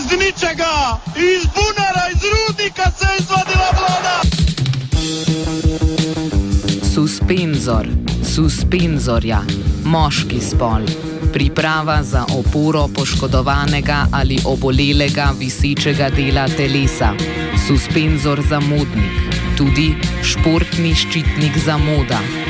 iz ničega, iz bunara, iz rudnika se je izvadila vlada. Suspenzor, suspenzorja, moški spol. Priprava za oporo poškodovanega ali obolelega visečega dela telesa. Suspenzor za modnik, tudi športni ščitnik za moda.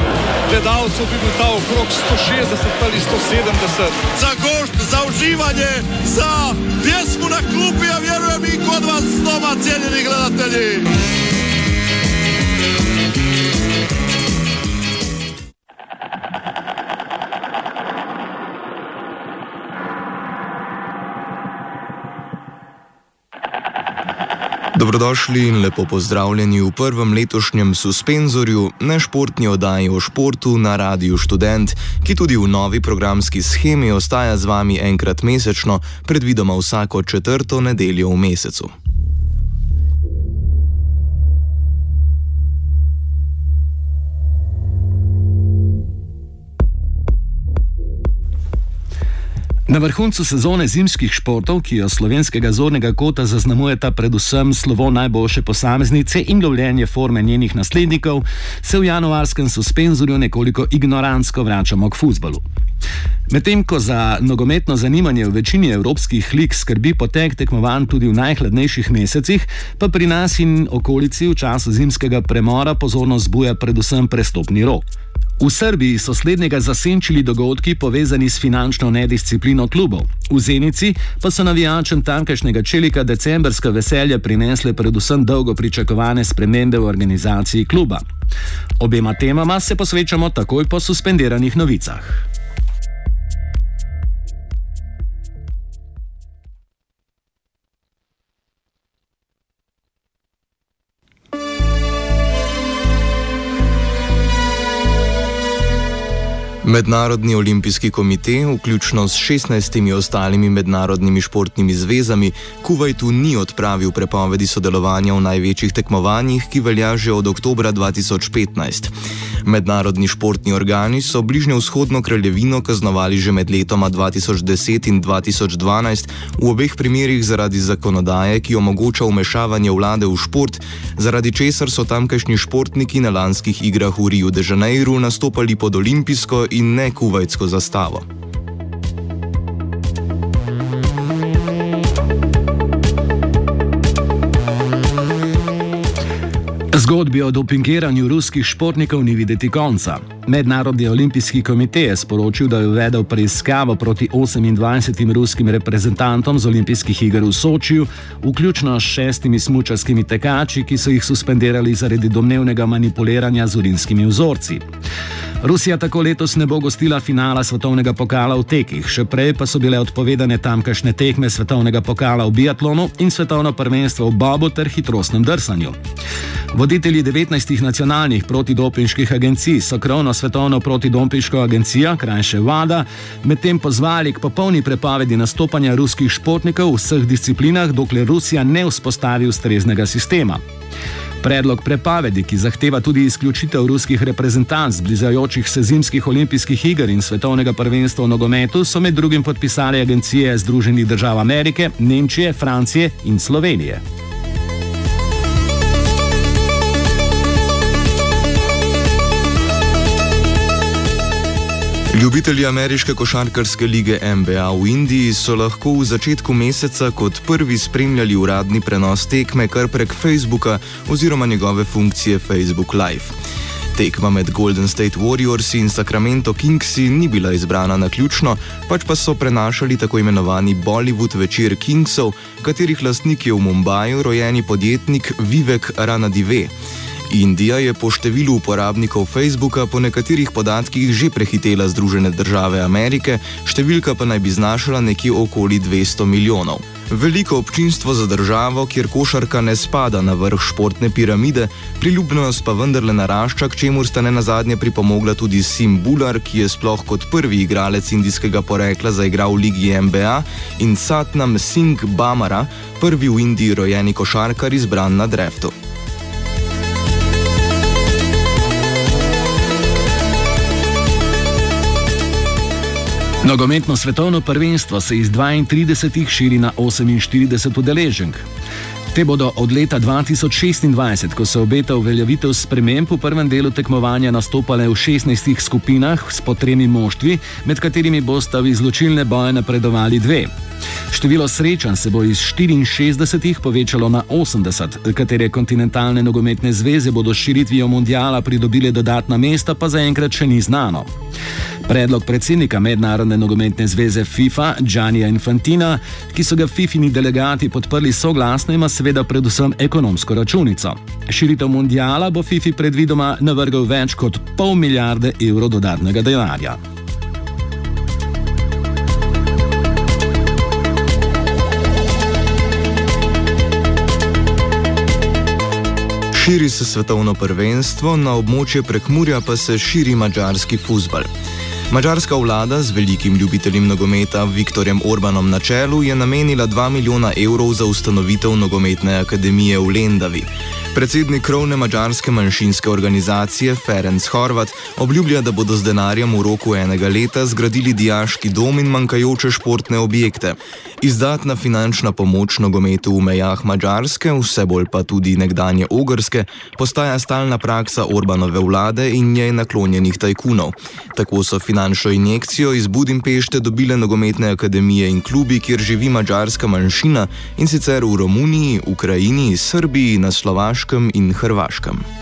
gledalcev, bi bil ta okrog 160 ali 170. Za gošt, za uživanje, za pjesmu na klupi, ja vjerujem i kod vas doma, cijenjeni gledatelji. Dobrodošli in lepo pozdravljeni v prvem letošnjem suspenzorju, nešportni oddaji o športu na Radiu Student, ki tudi v novi programski schemi ostaja z vami enkrat mesečno, predvidoma vsako četrto nedeljo v mesecu. Na vrhuncu sezone zimskih športov, ki jo slovenskega zornega kota zaznamujeta predvsem slovo najboljše posameznice in lovljenje forme njenih naslednikov, se v januarskem suspenzorju nekoliko ignorantsko vračamo k futbalu. Medtem ko za nogometno zanimanje v večini evropskih lig skrbi potek tekmovanj tudi v najhladnejših mesecih, pa pri nas in okolici v času zimskega premora pozornost zbuja predvsem prestopni rok. V Srbiji so slednjega zasenčili dogodki povezani s finančno nedisciplino klubov. V Zenici pa so navijačem tamkajšnjega čelika decembrska veselja prinesle predvsem dolgo pričakovane spremembe v organizaciji kluba. Obema temama se posvečamo takoj po suspendiranih novicah. Mednarodni olimpijski komite, vključno s 16 ostalimi mednarodnimi športnimi zvezami, Kuwaitu ni odpravil prepovedi sodelovanja v največjih tekmovanjih, ki velja že od oktobra 2015. Mednarodni športni organi so bližnjo-vzhodno kraljevino kaznovali že med letoma 2010 in 2012, v obeh primerjih zaradi zakonodaje, ki omogoča umešavanje vlade v šport, zaradi česar so tamkajšnji športniki na lanskih igrah v Rio de Janeiro nastopali pod olimpijsko in ne kuvajtsko zastavo. Zgodbi o dopingiranju ruskih športnikov ni videti konca. Mednarodni olimpijski komite je sporočil, da je uvedel preiskavo proti 28 ruskim reprezentantom z olimpijskih iger v Sočiju, vključno s šestimi smučarskimi tekači, ki so jih suspendirali zaradi domnevnega manipuliranja z urinskimi vzorci. Rusija tako letos ne bo gostila finala svetovnega pokala v tekih, še prej pa so bile odpovedane tamkajšnje tekme svetovnega pokala v biatlonu in svetovno prvenstvo v bobu ter hitrostnem drsanju. Voditelji 19 nacionalnih protidopinških agencij so krovno svetovno protidopinško agencijo, krajše VADA, medtem pozvali k popolni prepovedi nastopanja ruskih športnikov v vseh disciplinah, dokler Rusija ne vzpostavi ustreznega sistema. Predlog prepovedi, ki zahteva tudi izključitev ruskih reprezentanc z bližajočih se zimskih olimpijskih iger in svetovnega prvenstva v nogometu, so med drugim podpisali agencije Združenih držav Amerike, Nemčije, Francije in Slovenije. Ljubitelji ameriške košarkarske lige NBA v Indiji so lahko v začetku meseca kot prvi spremljali uradni prenos tekme kar prek Facebooka oziroma njegove funkcije Facebook Live. Tekma med Golden State Warriors in Sacramento Kingsi ni bila izbrana na ključno, pač pa so prenašali tako imenovani Bollywood večer Kingsov, katerih lastnik je v Mumbaju rojeni podjetnik Vivek Ranadive. Indija je po številu uporabnikov Facebooka po nekaterih podatkih že prehitela Združene države Amerike, številka pa naj bi znašala nekje okoli 200 milijonov. Veliko občinstvo za državo, kjer košarka ne spada na vrh športne piramide, priljubljenost pa vendarle narašča, k čemu sta ne nazadnje pripomogla tudi Sim Bular, ki je sploh kot prvi igralec indijskega porekla zaigral v ligi NBA, in Satnam Singh Bamara, prvi v Indiji rojeni košarkar izbran na dreftu. Nogometno svetovno prvenstvo se iz 32 širi na 48 udeleženk. Te bodo od leta 2026, ko se obeta uveljavitev sprememb v prvem delu tekmovanja, nastopale v 16 skupinah s po tremi moštvi, med katerimi bosta v izločilne boje napredovali dve. Število srečanj se bo iz 64 povečalo na 80, katere kontinentalne nogometne zveze bodo s širitvijo mundiala pridobile dodatna mesta, pa zaenkrat še ni znano. Predlog predsednika Mednarodne nogometne zveze FIFA, Džanija Infantina, ki so ga FIFINI delegati podprli soglasno, ima seveda predvsem ekonomsko računico. Širitev mundiala bo FIFI predvidoma navrgal več kot pol milijarde evrov dodatnega denarja. Širi se svetovno prvenstvo, na območje prekmurja pa se širi mačarski futbal. Mačarska vlada z velikim ljubiteljem nogometa Viktorjem Orbanom na čelu je namenila 2 milijona evrov za ustanovitev nogometne akademije v Lendavi. Predsednik krovne mačarske manjšinske organizacije Ferenc Horvat obljublja, da bodo z denarjem v roku enega leta zgradili diaški dom in manjkajoče športne objekte. Izdatna finančna pomoč nogometu v mejah Mačarske, vse bolj pa tudi nekdanje Ogrske, postaja stalna praksa Orbanove vlade in njej naklonjenih tajkunov. Tako so finančno injekcijo iz Budimpešte dobile nogometne akademije in klubi, kjer živi mačarska manjšina in sicer v Romuniji, Ukrajini, Srbiji, na Slovaškem. In Hrvaškem.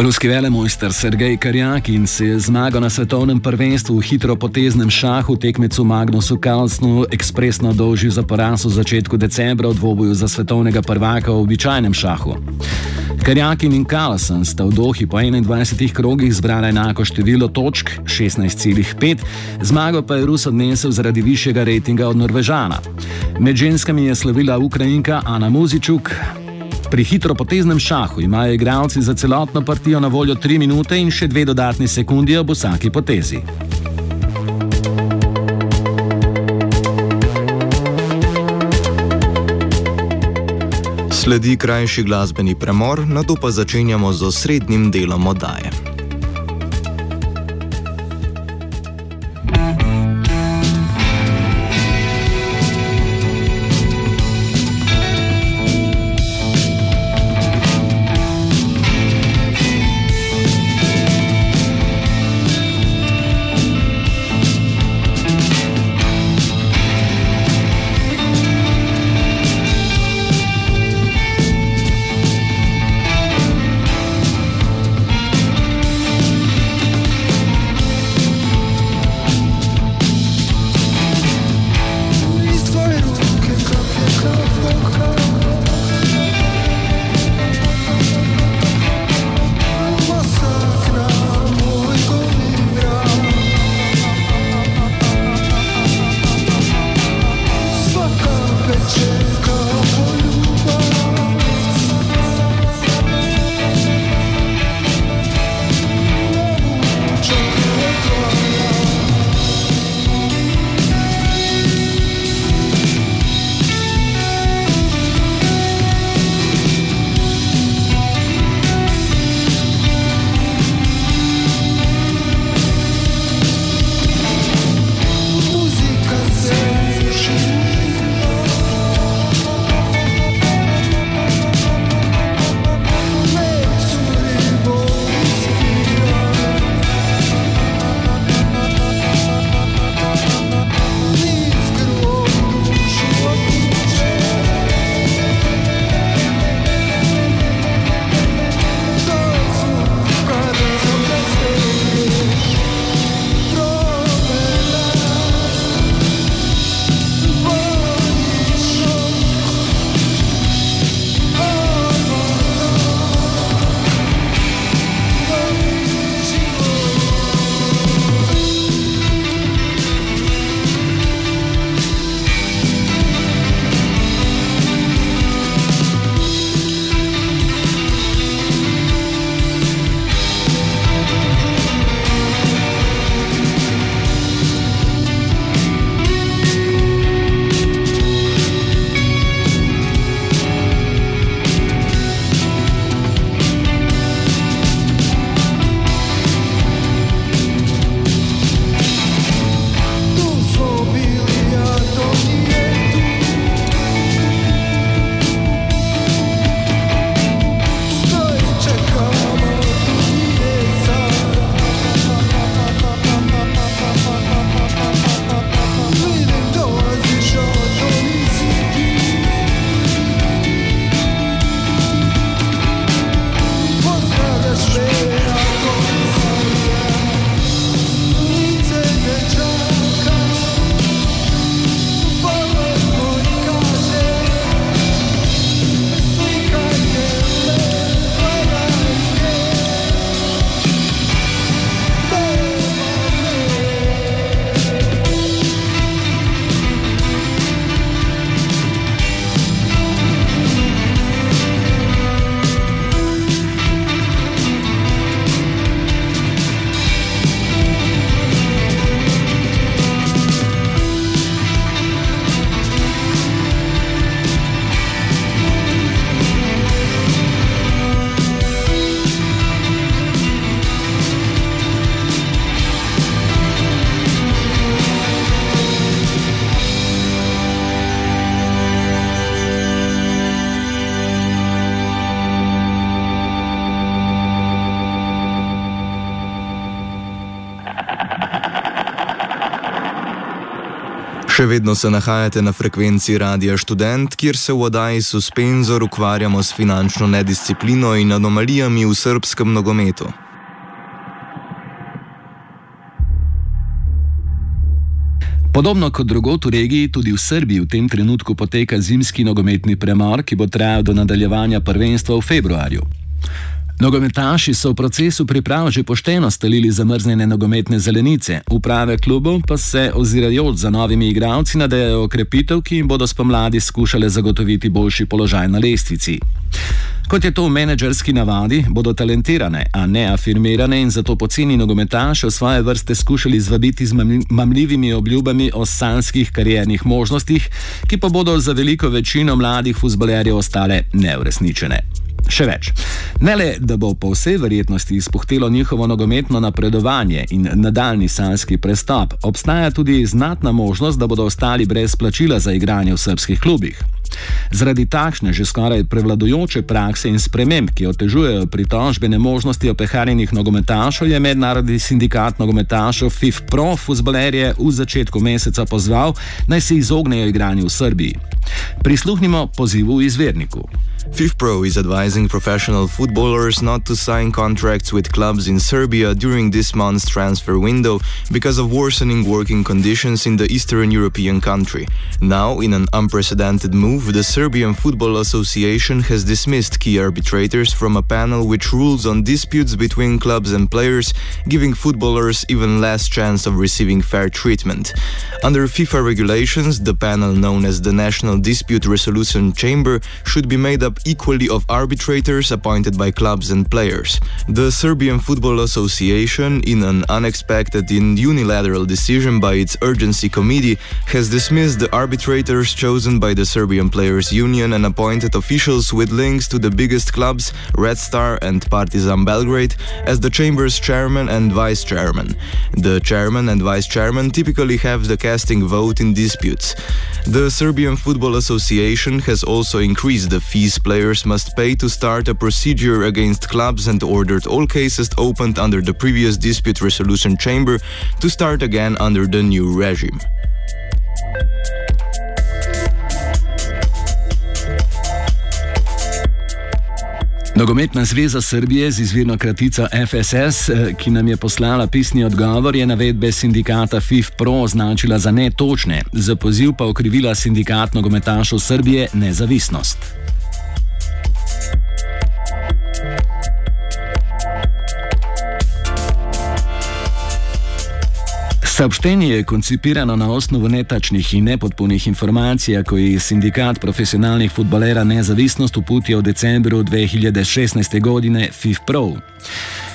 Ruski velemojster Sergej Karjakin se je zmagal na svetovnem prvenstvu v hitropoteznem šahu tekmecu Magnusu Carlsnu ekspresno dolžil za poraz v začetku decembra v dvoboju za svetovnega prvaka v običajnem šahu. Karjakin in Carlsen sta v Dohi po 21 krogih zbrala enako število točk, 16,5, zmago pa je Rus odnesel zaradi višjega rejtinga od Norvežana. Med ženskami je slavila Ukrajinka Ana Muzičuk. Pri hitropoteznem šahu imajo igralci za celotno partijo na voljo 3 minute in še 2 dodatni sekundi ob vsaki potezi. Sledi krajši glasbeni premor, na to pa začenjamo z osrednjim delom oddaje. Vedno se nahajate na frekvenci Radia Student, kjer se v oddaji Suspenzor ukvarjamo s finančno nedisciplino in anomalijami v srpskem nogometu. Podobno kot drugot v regiji, tudi v Srbiji v tem trenutku poteka zimski nogometni premor, ki bo trajal do nadaljevanja prvenstva v februarju. Nogometaši so v procesu priprav že pošteno stalili zamrznjene nogometne zelenice, uprave klubov pa se ozirajoč za novimi igralci nadejajo okrepitev, ki jim bodo spomladi skušale zagotoviti boljši položaj na lestvici. Kot je to v menedžerski navadi, bodo talentirane, a ne afirmirane in zato poceni nogometaše v svoje vrste skušali zvabiti z mamljivimi obljubami o sanskih kariernih možnostih, ki pa bodo za veliko večino mladih futbolerjev ostale neuresničene. Še več. Ne le, da bo po vsej verjetnosti izpuhtelo njihovo nogometno napredovanje in nadaljni sanski prestop, obstaja tudi znatna možnost, da bodo ostali brez plačila za igranje v srpskih klubih. Zaradi takšne že skoraj prevladujoče prakse in sprememb, ki otežujejo pritožbene možnosti opeharjenih nogometašov, je mednarodni sindikat nogometašov FIFPRO futbolerje v začetku meseca pozval, naj se izognejo igranju v Srbiji. Prisluhnimo pozivu izverniku. FIFPro is advising professional footballers not to sign contracts with clubs in Serbia during this month's transfer window because of worsening working conditions in the Eastern European country. Now, in an unprecedented move, the Serbian Football Association has dismissed key arbitrators from a panel which rules on disputes between clubs and players, giving footballers even less chance of receiving fair treatment. Under FIFA regulations, the panel known as the National Dispute Resolution Chamber should be made up equally of arbitrators appointed by clubs and players. The Serbian Football Association, in an unexpected and unilateral decision by its urgency committee, has dismissed the arbitrators chosen by the Serbian Players Union and appointed officials with links to the biggest clubs, Red Star and Partizan Belgrade, as the chamber's chairman and vice chairman. The chairman and vice chairman typically have the casting vote in disputes. The Serbian Football Association has also increased the fees players must pay to start a procedure against clubs and ordered all cases opened under the previous dispute resolution chamber to start again under the new regime. Nogometna zveza Srbije z izvirno kratico FSS, eh, ki nam je poslala pisni odgovor, je navedbe sindikata FIFPRO označila za netočne, za poziv pa okrivila sindikat nogometašov Srbije nezavisnost. Saobštenje je koncipirano na osnovu netačnih in nepodpunih informacij, ko je sindikat profesionalnih futbolera Nezavisnost uputio v decembru 2016. godine FIFPRO.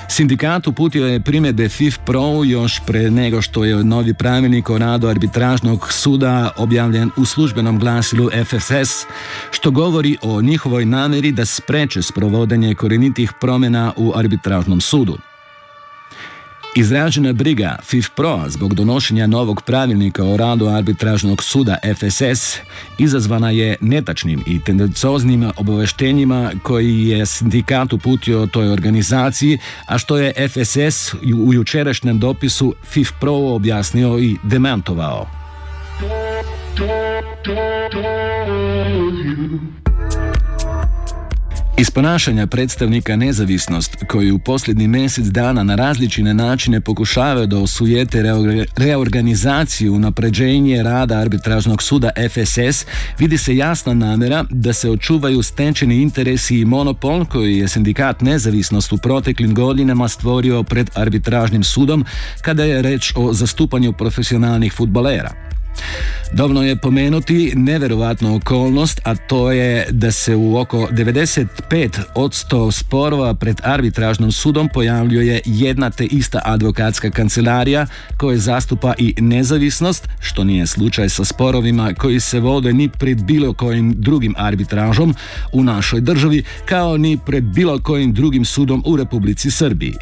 Sindikat uputio je primjedbe FIFPRO još pre nego što je novi pravilnik o radu arbitražnog suda objavljen u službenom glasilu FSS, što govori o njihovoj nameri da spreče sprovodenje korenitih promjena u arbitražnom sudu. Izražena briga FIFPRO zbog donošenja novog pravilnika o radu arbitražnog suda FSS izazvana je netačnim i tendencioznim obaveštenjima koji je sindikat uputio toj organizaciji, a što je FSS u jučerašnjem dopisu FIFPRO objasnio i demantovao. Iz ponašanja predstavnika nezavisnost, koji u posljednji mjesec dana na različne načine pokušavaju da osujete reorganizaciju napređenje rada arbitražnog suda FSS, vidi se jasna namjera da se očuvaju stečeni interesi i monopol koji je sindikat nezavisnost u proteklim godinama stvorio pred arbitražnim sudom kada je reč o zastupanju profesionalnih futbolera. Dovoljno je pomenuti neverovatnu okolnost, a to je da se u oko 95 od 100 sporova pred arbitražnom sudom pojavljuje jedna te ista advokatska kancelarija koja zastupa i nezavisnost, što nije slučaj sa sporovima koji se vode ni pred bilo kojim drugim arbitražom u našoj državi, kao ni pred bilo kojim drugim sudom u Republici Srbiji.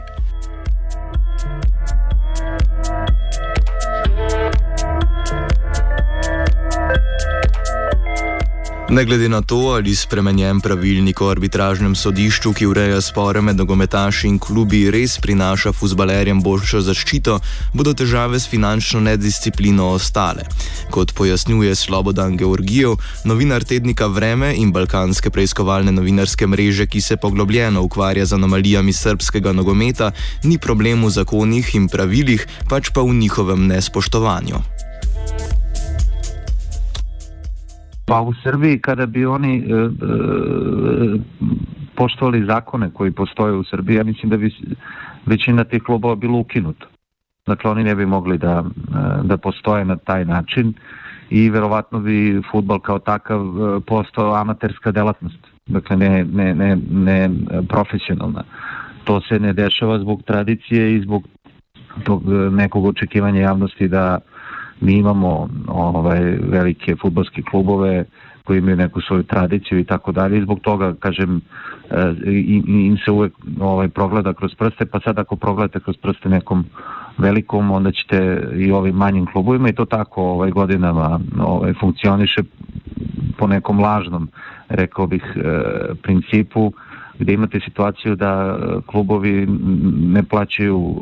Ne glede na to, ali spremenjen pravilnik o arbitražnem sodišču, ki ureja spore med nogometaši in klubi, res prinaša futbalerjem boljšo zaščito, bodo težave s finančno nedisciplino ostale. Kot pojasnjuje Slobodan Georgijev, novinar tednika Vreme in Balkanske preiskovalne novinarske mreže, ki se poglobljeno ukvarja z anomalijami srpskega nogometa, ni problem v zakonih in pravilih, pač pa v njihovem nespoštovanju. Pa u Srbiji kada bi oni e, e, poštovali zakone koji postoje u Srbiji, ja mislim da bi većina tih klubova bilo ukinuto. Dakle, oni ne bi mogli da, e, da postoje na taj način i verovatno bi futbol kao takav e, postao amaterska delatnost. Dakle, ne, ne, ne, ne profesionalna. To se ne dešava zbog tradicije i zbog tog nekog očekivanja javnosti da mi imamo ovaj, velike futbolske klubove koji imaju neku svoju tradiciju i tako dalje. I zbog toga, kažem, eh, im se uvek ovaj, progleda kroz prste, pa sad ako progledate kroz prste nekom velikom, onda ćete i ovim manjim klubovima i to tako ovaj, godinama ovaj, funkcioniše po nekom lažnom, rekao bih, eh, principu, gde imate situaciju da klubovi ne plaćaju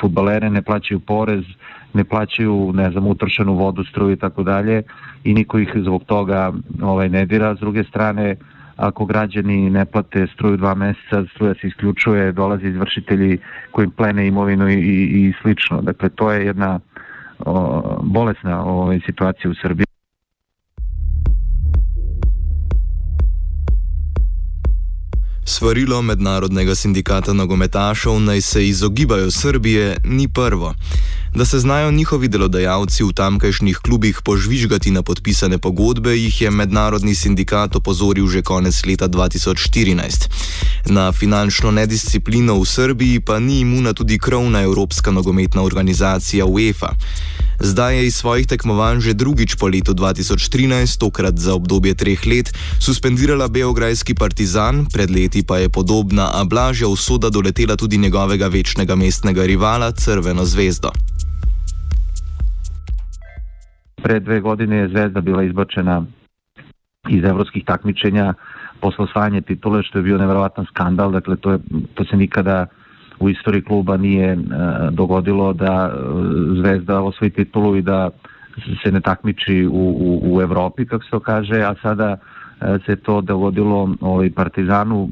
futbalere, ne plaćaju porez, ne plaćaju, ne znam, utrošenu vodu, struju i tako dalje i niko ih zbog toga ovaj, ne dira. S druge strane, ako građani ne plate struju dva meseca, struja se isključuje, dolaze izvršitelji koji plene imovinu i, i, i slično. Dakle, to je jedna o, bolesna ovaj, situacija u Srbiji. Svarilo mednarodnega sindikata nogometašov naj se izogibajo Srbije ni prvo. Da se znajo njihovi delodajalci v tamkajšnjih klubih požvižgati na podpisane pogodbe, jih je mednarodni sindikat opozoril že konec leta 2014. Na finančno nedisciplino v Srbiji pa ni imuna tudi krovna Evropska nogometna organizacija UEFA. Zdaj je iz svojih tekmovanj že drugič po letu 2013, tokrat za obdobje treh let, suspendirala Beograjski partizan, pred leti pa je podobna, a blažja usoda doletela tudi njegovega večnega mestnega rivala Crveno zvezdo. Pre dve godine je Zvezda bila izbačena iz evropskih takmičenja posle osvajanja titule, što je bio nevjerovatan skandal, dakle to, je, to se nikada u istoriji kluba nije e, dogodilo da e, Zvezda osvoji titulu i da se ne takmiči u, u, u Evropi, kako se to kaže, a sada e, se to dogodilo ovaj, Partizanu.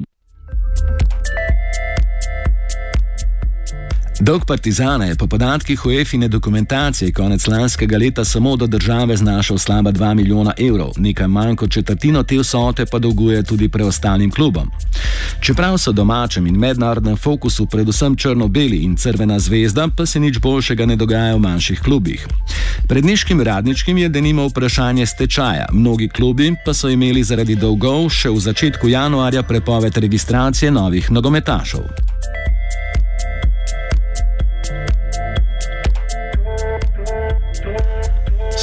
Dolg Partizana je po podatkih UEFA-ine dokumentacije konec lanskega leta samo do države znašal slaba 2 milijona evrov, nekaj manj kot četrtino te vsote pa dolguje tudi preostalim klubom. Čeprav so domačem in mednarodnem fokusu predvsem črno-beli in crvena zvezda, pa se nič boljšega ne dogaja v manjših klubih. Pred niškim radničkim je denimo vprašanje stečaja, mnogi klubi pa so imeli zaradi dolgov še v začetku januarja prepoved registracije novih nogometašov.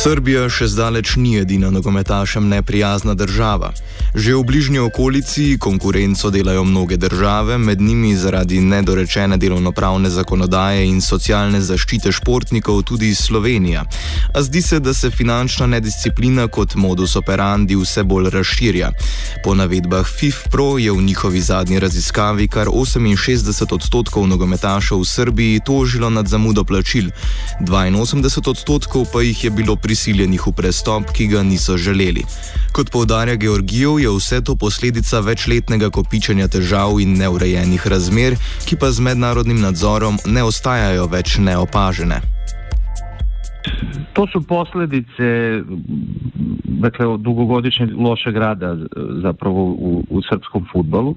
Srbija še zdaleč ni edina nogometašem neprijazna država. Že v bližnji okolici konkurenco delajo mnoge države, med njimi zaradi nedorečene delovnopravne zakonodaje in socialne zaščite športnikov tudi Slovenija. A zdi se, da se finančna nedisciplina kot modus operandi vse bolj razširja. Po navedbah FIFPRO je v njihovi zadnji raziskavi kar 68 odstotkov nogometašev v Srbiji tožilo nad zamudo plačil, 82 odstotkov pa jih je bilo pri prisiljenih v prestop, ki ga niso želeli. Kot povdarja Georgijev, je vse to posledica večletnega kopičenja težav in neurejenih razmer, ki pa z mednarodnim nadzorom ne ostajajo več neopažene. To su posljedice dakle, dugogodišnjeg lošeg rada zapravo u, u srpskom futbolu.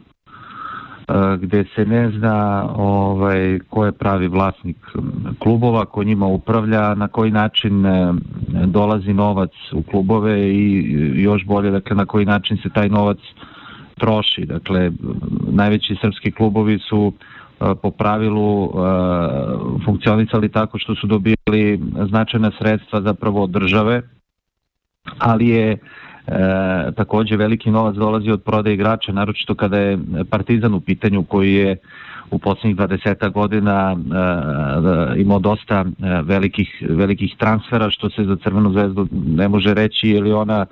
Gde se ne zna ovaj, ko je pravi vlasnik klubova, ko njima upravlja, na koji način e, dolazi novac u klubove i još bolje dakle, na koji način se taj novac troši. Dakle, najveći srpski klubovi su e, po pravilu e, funkcionisali tako što su dobili značajna sredstva zapravo od države, ali je E, takođe veliki novac dolazi od prodaje igrača, naročito kada je Partizan u pitanju koji je u posljednjih 20 godina uh, imao dosta uh, velikih, velikih transfera, što se za Crvenu zvezdu ne može reći, jer ona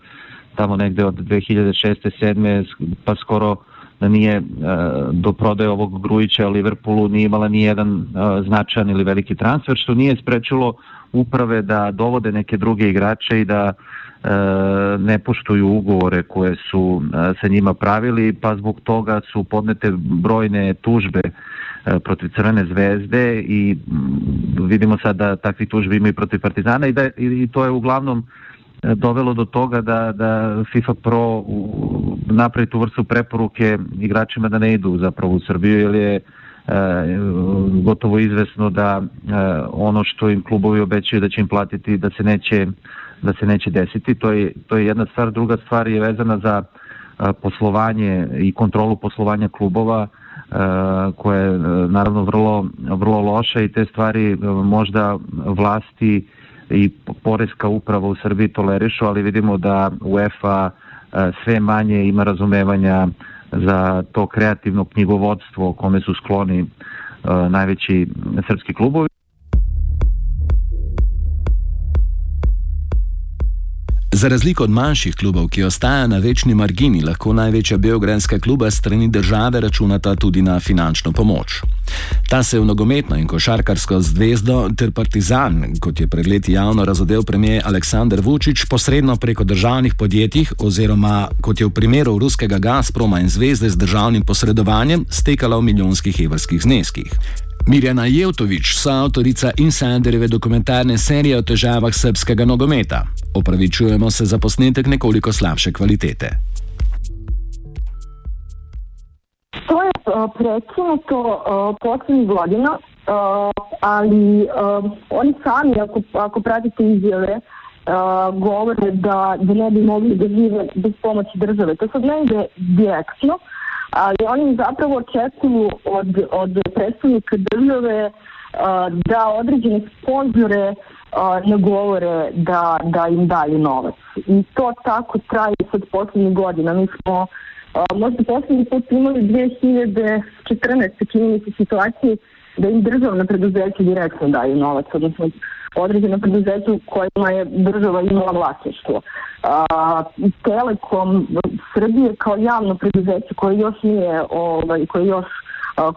tamo negde od 2006. 7. pa skoro da nije uh, do prodaje ovog Grujića Liverpoolu nije imala ni jedan uh, značajan ili veliki transfer, što nije sprečilo uprave da dovode neke druge igrače i da ne poštuju ugovore koje su uh, sa njima pravili, pa zbog toga su podnete brojne tužbe protiv Crvene zvezde i mm, vidimo sad da takvi tužbe imaju protiv Partizana i, da, i to je uglavnom dovelo do toga da, da FIFA Pro napravi tu vrstu preporuke igračima da ne idu zapravo u Srbiju jer je e, gotovo izvesno da e, ono što im klubovi obećaju da će im platiti da se neće da se neće desiti. To je, to je jedna stvar. Druga stvar je vezana za poslovanje i kontrolu poslovanja klubova koje je naravno vrlo, vrlo loša i te stvari možda vlasti i Poreska uprava u Srbiji tolerišu, ali vidimo da UEFA sve manje ima razumevanja za to kreativno knjigovodstvo kome su skloni najveći srpski klubovi. Za razliko od manjših klubov, ki ostajajo na večni margini, lahko največja beograjska kluba strani države računata tudi na finančno pomoč. Ta se je v nogometno in košarkarsko zvezdo ter partizan, kot je pred leti javno razodel premijer Aleksandr Vučić, posredno preko državnih podjetij oziroma kot je v primeru ruskega Gazproma in zvezde z državnim posredovanjem stekala v milijonskih evrskih zneskih. Mirjana Jevtovič, soavtorica Insiderjeve dokumentarne serije o težavah srpskega nogometa. Opravičujemo se za posnetek nekoliko slabše kvalitete. To je uh, prekinuto uh, poslednjih godina, uh, ali uh, oni sami, ako, ako pratite izjave, uh, govore da, da ne bi mogli da žive bez pomoći države. To ne ide direktno, uh, ali oni zapravo očekuju od, od predstavnika države da određene sponzore ne govore da, da im daju novac. I to tako traje sad poslednjih godina. Mi smo možda poslednji put imali 2014. čini mi se da im državne preduzeće direktno daju novac, odnosno određena preduzeća u kojima je država imala vlasništvo. A, Telekom Srbije kao javno preduzeće koje još nije, ovaj, koje još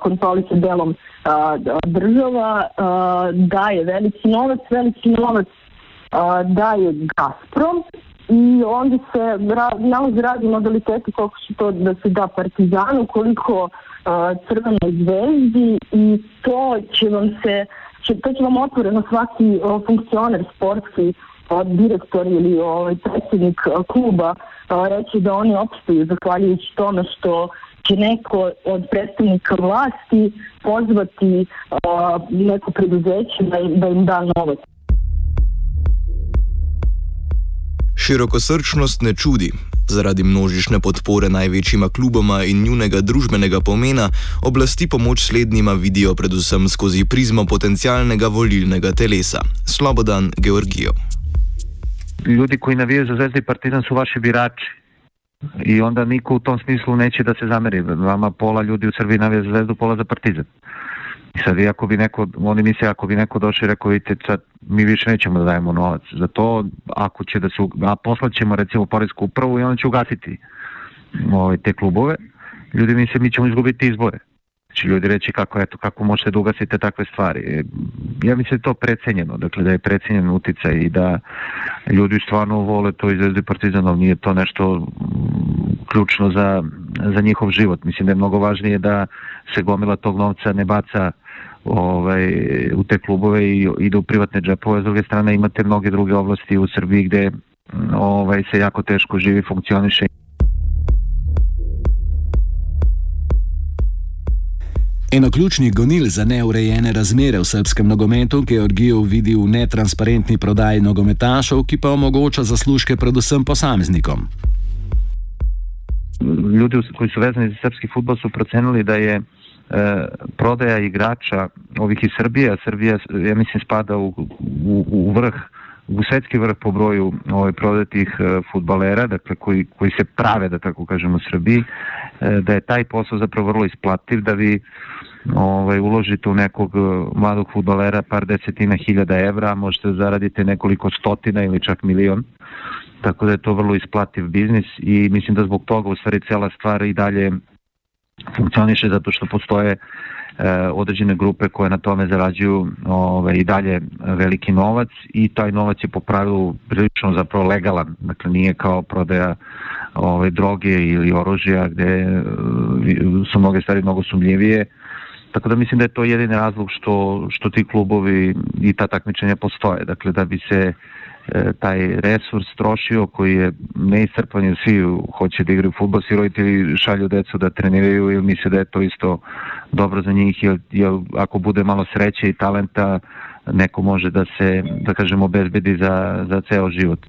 kontroliše delom a, država, a, daje veliki novac, veliki novac a, daje Gazprom i onda se ra, nalazi razni modaliteti koliko će to da se da Partizanu, koliko Crvenoj zvezdi i to će vam se će, to će vam otvoreno svaki o, funkcioner sportski, o, direktor ili o, predsjednik kluba o, reći da oni opstaju zahvaljujući tome što će neko od predstavnika vlasti pozvati o, neko preduzeće da, da im da novac. Širokosrčnost ne čudi. Zaradi množične podpore največjima kluboma in njunega družbenega pomena oblasti pomoč slednjima vidijo predvsem skozi prizmo potencialnega volilnega telesa. Slobodan Georgijo. Ljudi, ki navijajo za zvezde partizan, so vaši birači. I onda niko u tom smislu neće da se zameri. Vama pola ljudi u Srbiji navija za zvezdu, pola za partizan. I sad, ako bi neko, oni misle, ako bi neko došao i rekao, vidite, sad, mi više nećemo da dajemo novac za to, ako će da se, a poslaćemo recimo Poresku upravu i onda će ugasiti ovaj, te klubove, ljudi misle, mi ćemo izgubiti izbore. Znači ljudi reći kako, eto, kako možete da ugasite takve stvari. E, ja mislim da je to precenjeno, dakle da je precenjen uticaj i da ljudi stvarno vole to iz Zvezde Partizanov, nije to nešto ključno za, za njihov život. Mislim da je mnogo važnije da se gomila tog novca ne baca ovaj, u te klubove i ide u privatne džepove. S druge strane imate mnoge druge oblasti u Srbiji gde ovaj, se jako teško živi, funkcioniše. Eno ključnih gonil za neurejene razmere v srpskem nogometu, Georgijev vidi v netransparentni prodaji nogometašov, ki pa omogoča zaslužke predvsem posameznikom. Ljudje, ki so vezani za srpski futbol, so procenili, da je e, prodaja igrača ovih iz Srbije, a Srbija, ja mislim, spada u, u, u vrh u svetski vrh po broju ovaj, prodatih e, futbalera, dakle koji, koji se prave, da tako kažemo, u Srbiji, e, da je taj posao zapravo vrlo isplativ, da vi ovaj, uložite u nekog e, mladog futbalera par desetina hiljada evra, možete da zaradite nekoliko stotina ili čak milion, tako da je to vrlo isplativ biznis i mislim da zbog toga u stvari cela stvar i dalje funkcioniše zato što postoje e, određene grupe koje na tome zarađuju ove, i dalje veliki novac i taj novac je po pravilu prilično zapravo legalan, dakle nije kao prodaja ove, droge ili oružja gde e, su mnoge stvari mnogo sumljivije, Tako da mislim da je to jedini razlog što, što ti klubovi i ta takmičenja postoje. Dakle, da bi se e, taj resurs trošio koji je neiscrpan jer svi hoće da igraju futbol, svi roditelji šalju decu da treniraju ili misle da je to isto dobro za njih jer, jer ako bude malo sreće i talenta neko može da se, da kažemo, obezbedi za, za ceo život.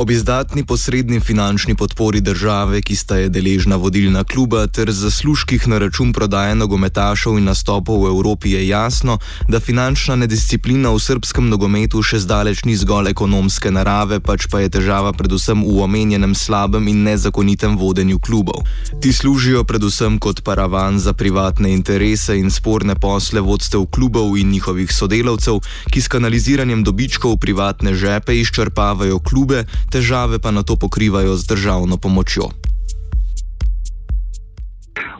Ob izdatni posredni finančni podpori države, ki sta je deležna vodilna kluba, ter zaslužkih na račun prodaje nogometašov in nastopov v Evropi, je jasno, da finančna nedisciplina v srpskem nogometu še zdaleč ni zgolj ekonomske narave, pač pa je težava predvsem v omenjenem slabem in nezakonitem vodenju klubov. Ti služijo predvsem kot paravan za privatne interese in sporne posle vodstev klubov in njihovih sodelavcev, ki s kanaliziranjem dobičkov v privatne žepe izčrpavajo klube težave pa na to pokrivajo z državno pomočjo.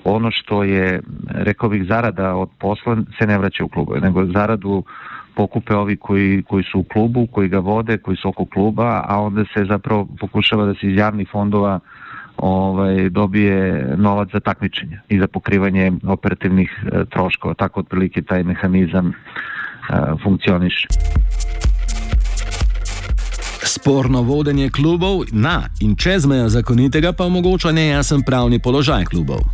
Ono što je, rekao bih, zarada od posla se ne vraća u klubu, nego zaradu pokupe ovi koji, koji su u klubu, koji ga vode, koji su oko kluba, a onda se zapravo pokušava da se iz javnih fondova ovaj, dobije novac za takmičenje i za pokrivanje operativnih e, troškova. Tako otprilike taj mehanizam e, funkcioniše. Sporno vodenje klubov na in čez mejo zakonitega pa omogoča nejasen pravni položaj klubov.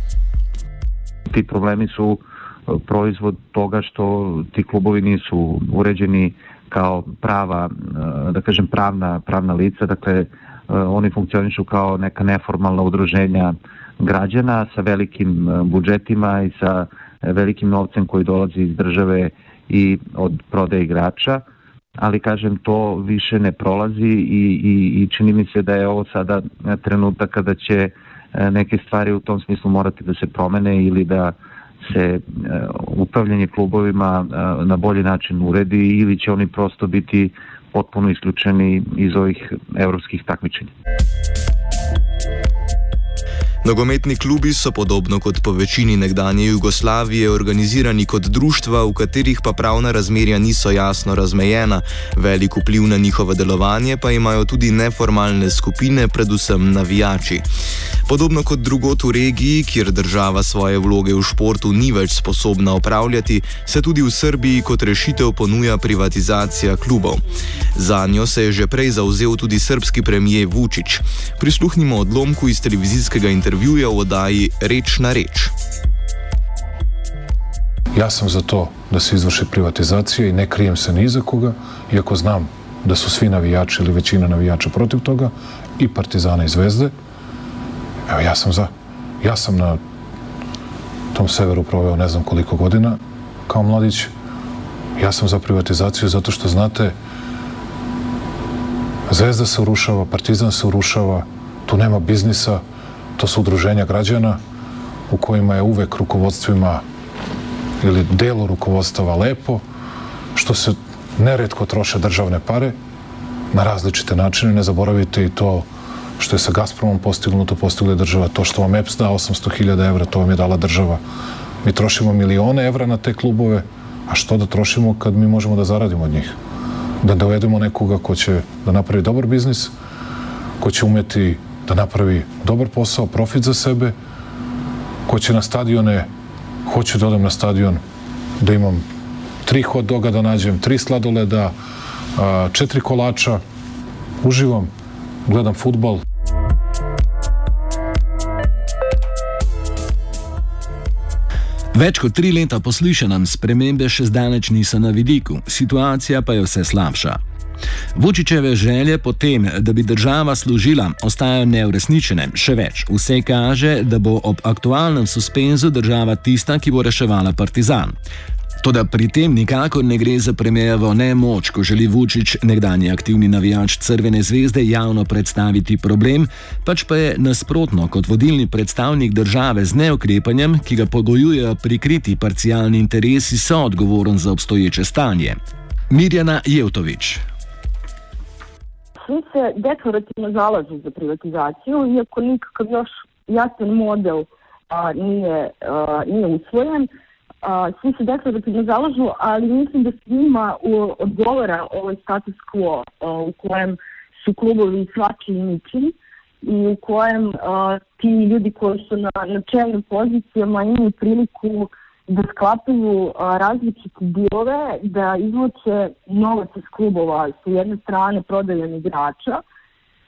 Ti problemi su e, proizvod toga što ti klubovi nisu uređeni kao prava, e, da kažem pravna, pravna lica, dakle e, oni funkcionišu kao neka neformalna udruženja građana sa velikim budžetima i sa velikim novcem koji dolazi iz države i od prodaje igrača ali kažem to više ne prolazi i, i, i čini mi se da je ovo sada trenutak kada će e, neke stvari u tom smislu morati da se promene ili da se e, upravljanje klubovima e, na bolji način uredi ili će oni prosto biti potpuno isključeni iz ovih evropskih takmičenja. Nogometni klubi so podobno kot po večini nekdanje Jugoslavije organizirani kot društva, v katerih pa pravna razmerja niso jasno razmejena, velik vpliv na njihovo delovanje pa imajo tudi neformalne skupine, predvsem navijači. Podobno kot drugot v regiji, kjer država svoje vloge v športu ni več sposobna opravljati, se tudi v Srbiji kot rešitev ponuja privatizacija klubov. Za njo se je že prej zauzel tudi srpski premijer Vučić. Prisluhnimo odlomku iz televizijskega intervjuja intervjuja v oddaji Reč na reč. Ja sam za to da se izvrši privatizacija i ne krijem se ni za koga, iako znam da su svi navijači ili većina navijača protiv toga, i Partizana i Zvezde. Evo, ja sam za. Ja sam na tom severu proveo ne znam koliko godina kao mladić. Ja sam za privatizaciju zato što, znate, Zvezda se urušava, Partizan se urušava, tu nema biznisa, To su udruženja građana u kojima je uvek rukovodstvima ili delo rukovodstava lepo, što se neretko troše državne pare na različite načine. Ne zaboravite i to što je sa Gazpromom postignuto, postigla je država. To što vam EPS da 800.000 evra, to vam je dala država. Mi trošimo milione evra na te klubove, a što da trošimo kad mi možemo da zaradimo od njih? Da dovedemo nekoga ko će da napravi dobar biznis, ko će umeti da napravi dobar posao, profit za sebe, ko će na stadione, hoću da odem na stadion, da imam tri hot doga da nađem, tri sladoleda, četiri kolača, uživam, gledam futbal. Več kot tri leta poslušanjem spremembe še zdaleč niso na vidiku, situacija pa je vse slabša. Vučičeve želje po tem, da bi država služila, ostajajo neuresničene. Še več, vse kaže, da bo ob aktualnem suspenzu država tista, ki bo reševala partizan. Toda pri tem nikakor ne gre za premijevo nemoč, ko želi Vučić, nekdani aktivni navijač Crvene zvezde, javno predstaviti problem, pač pa je nasprotno kot vodilni predstavnik države z neukrepanjem, ki ga pogojujejo prikriti parcialni interesi, so odgovoren za obstoječe stanje. Mirjana Jevtovič. Svi se deklarativno zalažu za privatizaciju, iako nikakav još jasan model a, nije, a, nije usvojen. A, svi se deklarativno zalažu, ali mislim da svima u, odgovara ovaj status quo a, u kojem su klubovi svaki i ničim i u kojem a, ti ljudi koji su na, na čelnim pozicijama imaju priliku da sklapaju različite diove, da izvuče novac iz klubova s jedne strane prodajem igrača,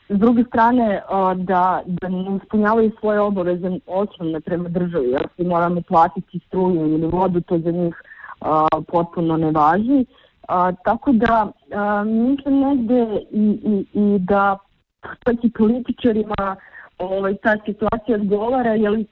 s druge strane da, da ne ispunjavaju svoje obaveze osnovne prema državi, jer si moramo platiti struju ili vodu, to za njih a, potpuno ne važi. A, tako da a, mislim negde i, i, i da čak i političarima ovaj, ta situacija odgovara, jer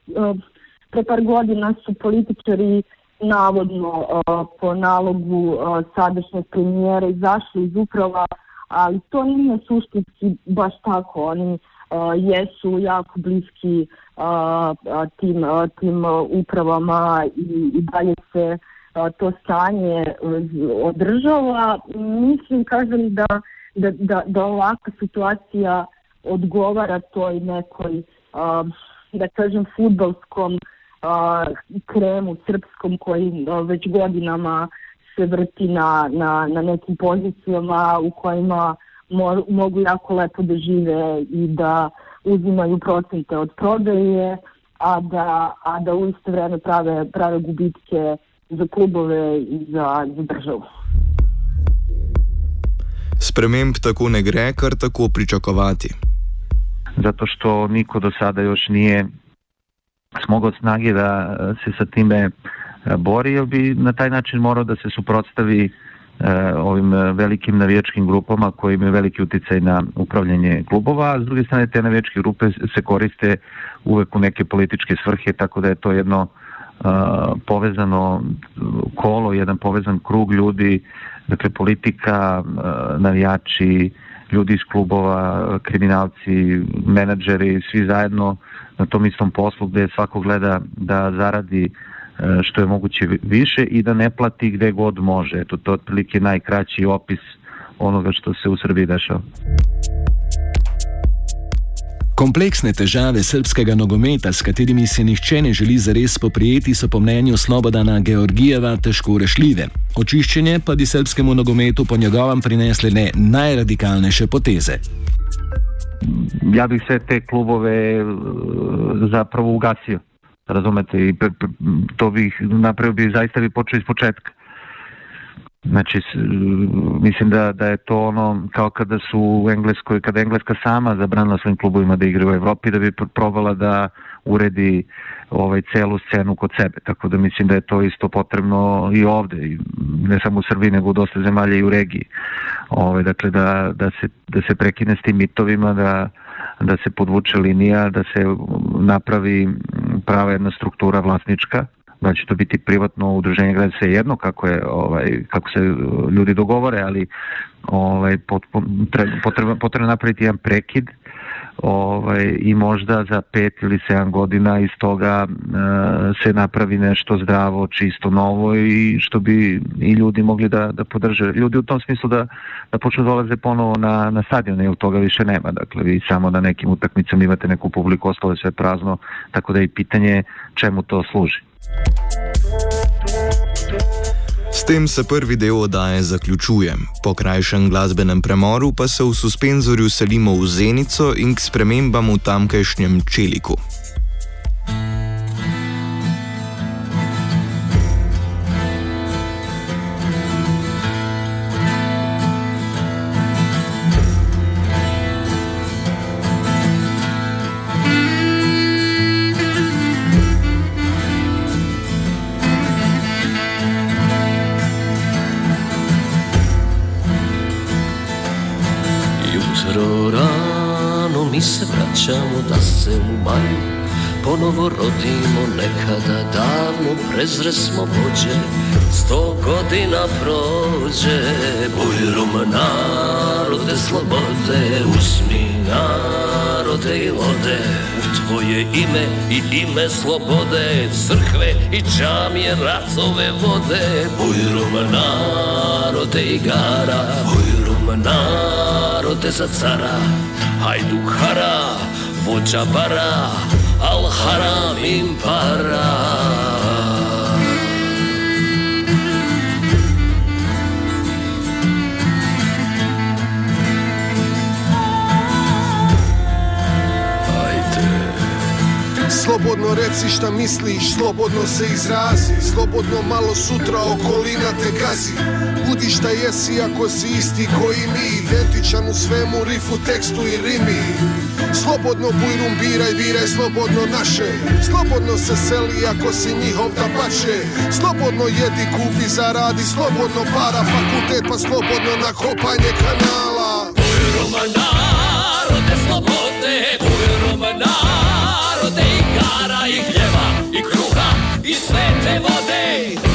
pre par godina su političari navodno uh, po nalogu uh, sadašnjeg premijera izašli iz uprava, ali to nije suštinski baš tako. Oni uh, jesu jako bliski uh, tim, uh, tim upravama i, i dalje se uh, to stanje održava. Mislim, kažem da, da, da, da ovakva situacija odgovara toj nekoj, uh, da kažem, futbalskom a, kremu srpskom koji a, već godinama se vrti na, na, na nekim pozicijama u kojima mo, mogu jako lepo da žive i da uzimaju procente od prodaje, a da, a da u isto vreme prave, prave gubitke za klubove i za, za državu. Sprememb tako ne gre, kar tako pričakovati. Zato što niko do sada još nije smogao snage da e, se sa time e, bori, jer bi na taj način morao da se suprotstavi e, ovim velikim navijačkim grupama koji imaju veliki uticaj na upravljanje klubova, a s druge strane te navijačke grupe se koriste uvek u neke političke svrhe, tako da je to jedno povezano kolo, jedan povezan krug ljudi, dakle politika, navijači, ljudi iz klubova, kriminalci, menadžeri, svi zajedno na tom istom poslu gde svako gleda da zaradi e, što je moguće više i da ne plati gde god može. Eto, to je otprilike najkraći opis onoga što se u Srbiji dešava. Kompleksne težave srpskega nogometa, s katerimi se nihče ne želi zares poprijeti, so po mnenju Slobodana Georgijeva težko rešljive. Očiščenje pa bi srpskemu nogometu po njegovem prinesle ne najradikalnejše poteze. Ja bih sve te klubove zapravo ugasio. Razumete, i to bih napravio bi zaista bi počeo iz početka. Znači, mislim da, da je to ono kao kada su u Engleskoj, kada Engleska sama zabranila svojim klubovima da igraju u Evropi, da bi probala da uredi ovaj celu scenu kod sebe. Tako da mislim da je to isto potrebno i ovde, ne samo u Srbiji, nego u dosta zemalja i u regiji. Ovaj, dakle, da, da, se, da se prekine s tim mitovima, da, da se podvuče linija, da se napravi prava jedna struktura vlasnička, da će to biti privatno udruženje gleda se jedno kako je ovaj kako se ljudi dogovore ali ovaj potrebno potrebno napraviti jedan prekid ovaj, i možda za pet ili sedam godina iz toga e, se napravi nešto zdravo, čisto, novo i što bi i ljudi mogli da, da podrže. Ljudi u tom smislu da, da počnu da dolaze ponovo na, na stadion, jer toga više nema. Dakle, vi samo na nekim utakmicama imate neku publiku, ostalo je sve prazno, tako da je pitanje čemu to služi. S tem se prvi del oddaje zaključuje. Po krajšem glasbenem premoru pa se v suspenzorju selimo v Zenico in k spremembam v tamkajšnjem Čeliku. Se u maju ponovo rodimo nekada davno prezresmo vođe. Sto godina prođe Bujrum narode slobode. Usmi narode i lode U tvoje ime i ime slobode. Crkve i džamije racove vode. Bujrum narode igara Bujrum narode za cara. Hajduhara vođa O para al haram impara. Slobodno reci šta misliš, slobodno se izrazi. Slobodno malo sutra okolina te gazi. Budi šta jesi ako si isti koji mi. Identičan u svemu, rifu, tekstu i rimi. Slobodno bujrum biraj, biraj slobodno naše. Slobodno se seli ako si njihov da pače Slobodno jedi, kupi, zaradi, slobodno para fakultet Pa slobodno na kopanje kanala. Bujrum narode slobode, bujrum narode igara i hljeva i kruha i svete vode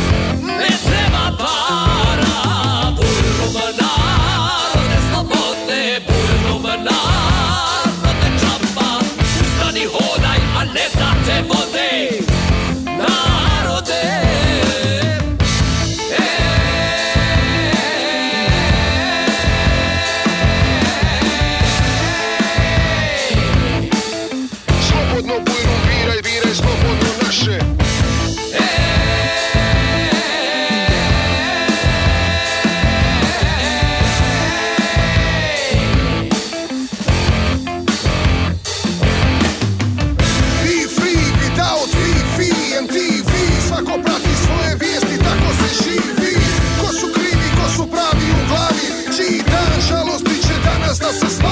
Nuestros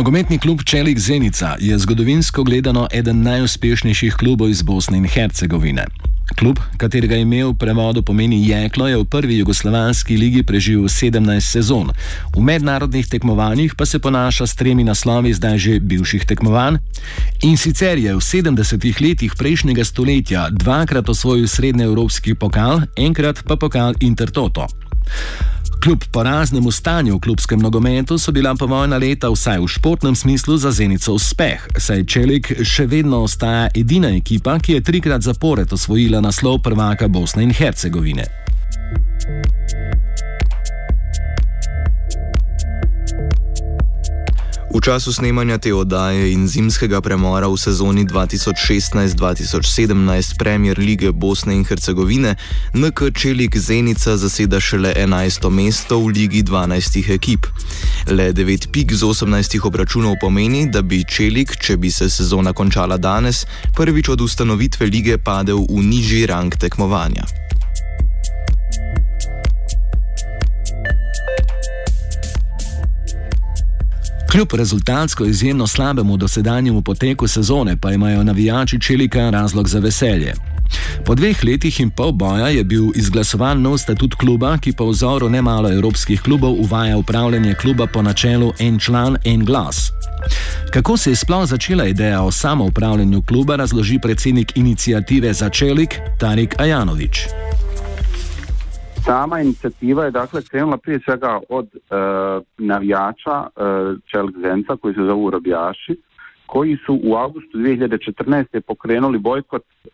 Nogometni klub Čelik Zenica je zgodovinsko gledano eden najuspešnejših klubov iz Bosne in Hercegovine. Klub, katerega ime v prevodu pomeni jeklo, je v prvi jugoslovanski ligi preživel 17 sezon. V mednarodnih tekmovanjih pa se ponaša s tremi naslovi zdaj že bivših tekmovanj. In sicer je v 70-ih letih prejšnjega stoletja dvakrat osvojil srednjeevropski pokal, enkrat pa pokal Intertoto. Kljub poraznemu stanju v klubskem nogometu so bila povojna leta vsaj v športnem smislu za Zenico uspeh, saj Čelik še vedno ostaja edina ekipa, ki je trikrat zapored osvojila naslov prvaka Bosne in Hercegovine. V času snemanja te oddaje in zimskega premora v sezoni 2016-2017 Premier lige Bosne in Hercegovine NK Čelik Zenica zaseda šele 11. mesto v ligi 12 ekip. Le 9 pik z 18 obračunov pomeni, da bi Čelik, če bi se sezona končala danes, prvič od ustanovitve lige padel v nižji rang tekmovanja. Kljub rezultatsko izjemno slabemu dosedanjemu poteku sezone pa imajo navijači Čelika razlog za veselje. Po dveh letih in pol boja je bil izglasovan nov statut kluba, ki po vzoru nemalo evropskih klubov uvaja upravljanje kluba po načelu en član, en glas. Kako se je sploh začela ideja o samoupravljanju kluba, razloži predsednik inicijative Začelik Tarik Ajanovič. Sama inicijativa je dakle krenula prije svega od e, navijača e, Čelik Zenca koji se zovu Robijaši koji su u augustu 2014. pokrenuli bojkot e,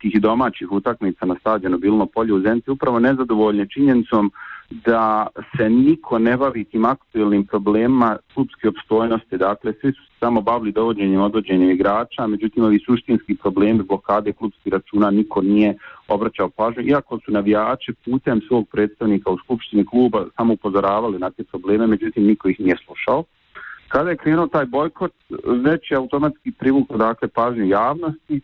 tih domaćih utakmica na stadionu Bilno polje u Zenci upravo nezadovoljni činjenicom da se niko ne bavi tim aktualnim problemima klubske opstojnosti, dakle svi su samo bavili dovođenjem odvođenjem igrača, međutim ovi suštinski problemi blokade klubskih računa niko nije obraćao pažnju, iako su navijači putem svog predstavnika u skupštini kluba samo upozoravali na te probleme, međutim niko ih nije slušao. Kada je krenuo taj bojkot, već je automatski privukao dakle pažnju javnosti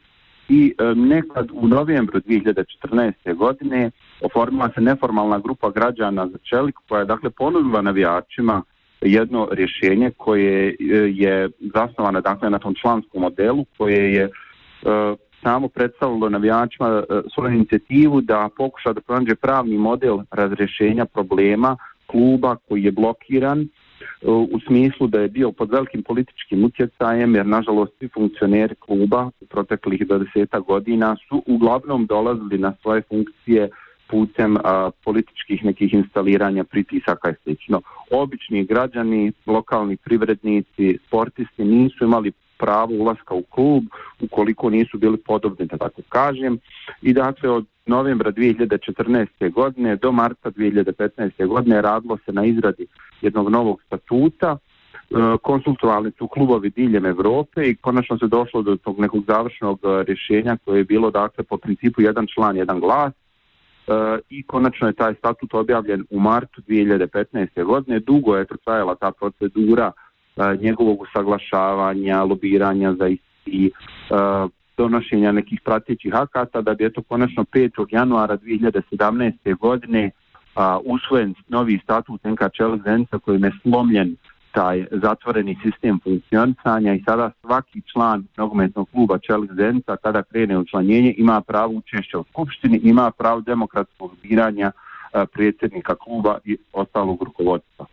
i e, nekad u novembru 2014. godine oformila se neformalna grupa građana za Čelik koja je dakle ponudila navijačima jedno rješenje koje e, je zasnovano dakle na tom članskom modelu koje je e, samo predstavilo navijačima e, svoju inicijativu da pokuša da pronađe pravni model razrješenja problema kluba koji je blokiran u smislu da je bio pod velikim političkim utjecajem jer nažalost svi funkcioneri kluba u proteklih 20 godina su uglavnom dolazili na svoje funkcije putem a, političkih nekih instaliranja pritisaka i slično. Obični građani, lokalni privrednici, sportisti nisu imali pravo ulaska u klub ukoliko nisu bili podobni, da tako kažem. I dakle od novembra 2014. godine do marta 2015. godine radilo se na izradi jednog novog statuta, e, konsultovali su klubovi diljem Europe i konačno se došlo do tog nekog završnog e, rješenja koje je bilo dakle po principu jedan član, jedan glas i konačno je taj statut objavljen u martu 2015. godine. Dugo je trajala ta procedura njegovog usaglašavanja, lobiranja za isti donošenja nekih pratećih akata da bi eto konačno 5. januara 2017. godine a, usvojen novi statut NK Čelzenca kojim je slomljen taj zatvoreni sistem funkcionisanja i sada svaki član nogometnog kluba Čelik Zenca kada krene učlanjenje ima pravo učešća u skupštini, ima pravo demokratskog biranja predsjednika kluba i ostalog rukovodstva.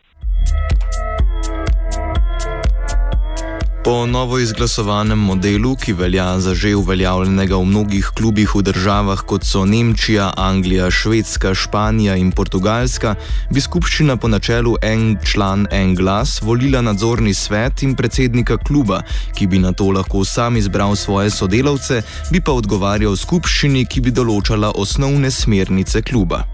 Po novo izglasovanem modelu, ki velja za že uveljavljenega v mnogih klubih v državah kot so Nemčija, Anglija, Švedska, Španija in Portugalska, bi skupščina po načelu en član, en glas volila nadzorni svet in predsednika kluba, ki bi na to lahko sam izbral svoje sodelavce, bi pa odgovarjal skupščini, ki bi določala osnovne smernice kluba.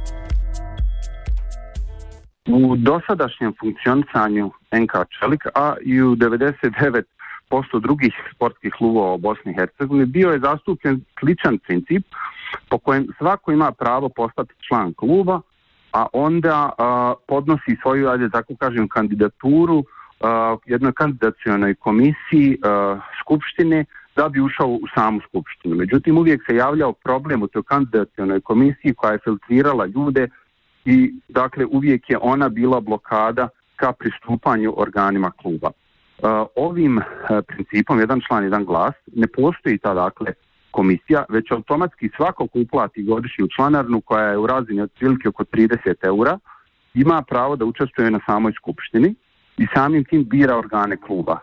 U dosadašnjem funkcionisanju NK Čelik, a i u 99 posto drugih sportskih klubova u Bosni i Hercegovini bio je zastupljen sličan princip po kojem svako ima pravo postati član kluba, a onda a, podnosi svoju, ajde tako kažem, kandidaturu a, jednoj kandidacionoj komisiji a, skupštine da bi ušao u samu skupštinu. Međutim, uvijek se javljao problem u toj kandidacionoj komisiji koja je filtrirala ljude i dakle uvijek je ona bila blokada ka pristupanju organima kluba. Ovim principom jedan član, jedan glas ne postoji ta dakle komisija, već automatski svako ko uplati godišnju članarnu koja je u razini od prilike oko 30 eura ima pravo da učestvuje na samoj skupštini i samim tim bira organe kluba.